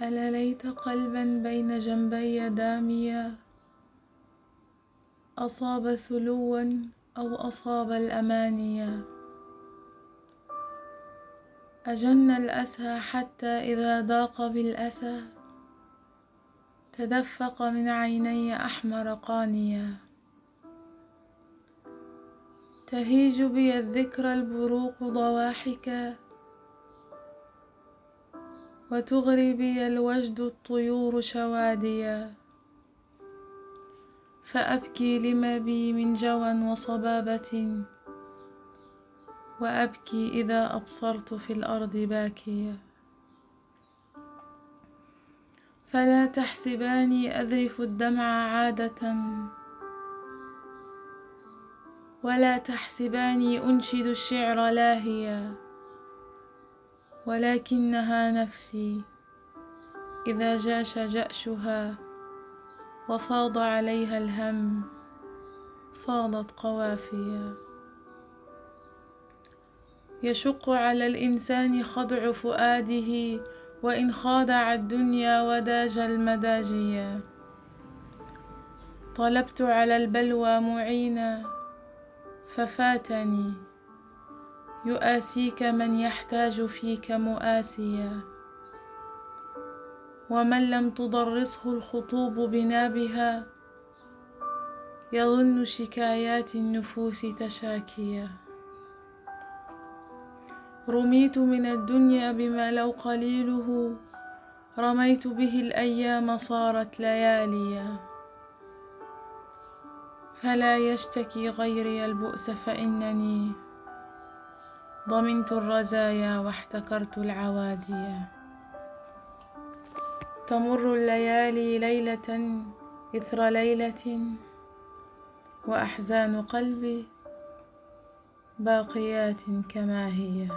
ألا ليت قلبا بين جنبي داميا؟ أصاب سلوا أو أصاب الأمانيا؟ أجن الأسى حتى إذا ضاق بالأسى؟ تدفق من عيني أحمر قانيا؟ تهيج بي الذكرى البروق ضواحكا؟ وتغري بي الوجد الطيور شواديا. فأبكي لما بي من جوى وصبابة. وأبكي إذا أبصرت في الأرض باكيا. فلا تحسباني أذرف الدمع عادة. ولا تحسباني أنشد الشعر لاهيا. ولكنها نفسي. إذا جاش جأشها وفاض عليها الهم فاضت قوافيا. يشق على الإنسان خضع فؤاده وإن خادع الدنيا وداج المداجيا. طلبت على البلوى معينا ففاتني. يؤاسيك من يحتاج فيك مؤاسيا. ومن لم تضرسه الخطوب بنابها يظن شكايات النفوس تشاكيا. رميت من الدنيا بما لو قليله رميت به الأيام صارت لياليا. فلا يشتكي غيري البؤس فإنني ضمنت الرزايا واحتكرت العواديا تمر الليالي ليلة إثر ليلة وأحزان قلبي باقيات كما هي.